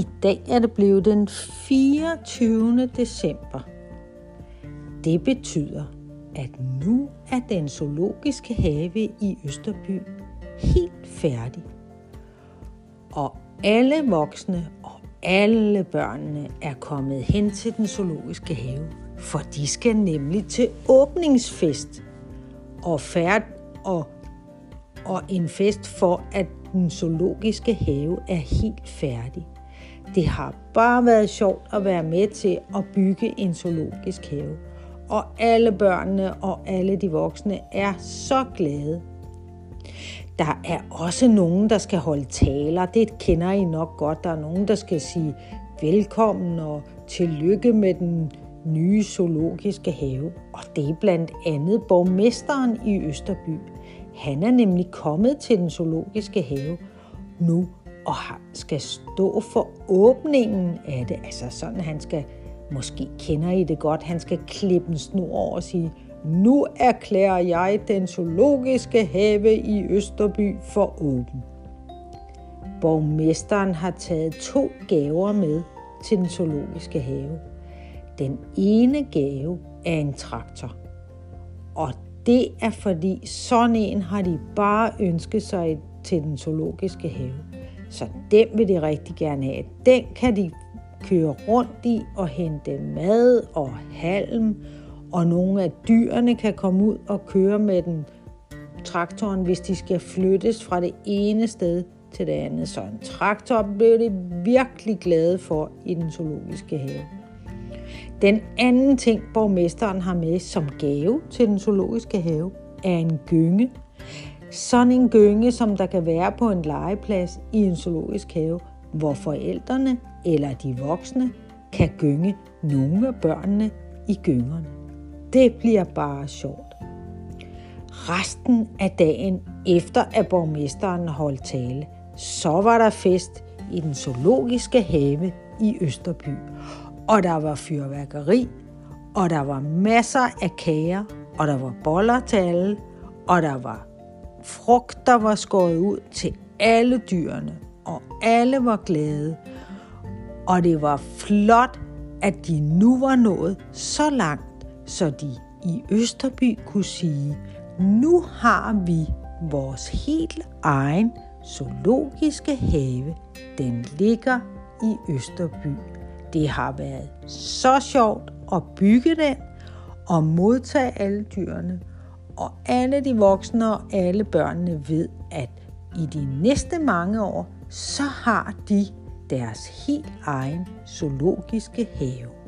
I dag er det blevet den 24. december. Det betyder, at nu er den zoologiske have i Østerby helt færdig. Og alle voksne og alle børnene er kommet hen til den zoologiske have, for de skal nemlig til åbningsfest og færd og, og en fest for, at den zoologiske have er helt færdig. Det har bare været sjovt at være med til at bygge en zoologisk have. Og alle børnene og alle de voksne er så glade. Der er også nogen, der skal holde taler. Det kender I nok godt. Der er nogen, der skal sige velkommen og tillykke med den nye zoologiske have. Og det er blandt andet borgmesteren i Østerby. Han er nemlig kommet til den zoologiske have nu og skal stå for åbningen af det. Altså sådan, han skal, måske kender I det godt, han skal klippe en snor over og sige, nu erklærer jeg den zoologiske have i Østerby for åben. Borgmesteren har taget to gaver med til den zoologiske have. Den ene gave er en traktor. Og det er fordi sådan en har de bare ønsket sig til den zoologiske have. Så den vil de rigtig gerne have. Den kan de køre rundt i og hente mad og halm, og nogle af dyrene kan komme ud og køre med den traktoren, hvis de skal flyttes fra det ene sted til det andet. Så en traktor blev de virkelig glade for i den zoologiske have. Den anden ting, borgmesteren har med som gave til den zoologiske have, er en gynge. Sådan en gynge, som der kan være på en legeplads i en zoologisk have, hvor forældrene eller de voksne kan gynge nogle af børnene i gyngerne. Det bliver bare sjovt. Resten af dagen efter at borgmesteren holdt tale, så var der fest i den zoologiske have i Østerby. Og der var fyrværkeri, og der var masser af kager, og der var boller til alle, og der var Frugter var skåret ud til alle dyrene, og alle var glade. Og det var flot, at de nu var nået så langt, så de i Østerby kunne sige, nu har vi vores helt egen zoologiske have. Den ligger i Østerby. Det har været så sjovt at bygge den og modtage alle dyrene. Og alle de voksne og alle børnene ved, at i de næste mange år, så har de deres helt egen zoologiske have.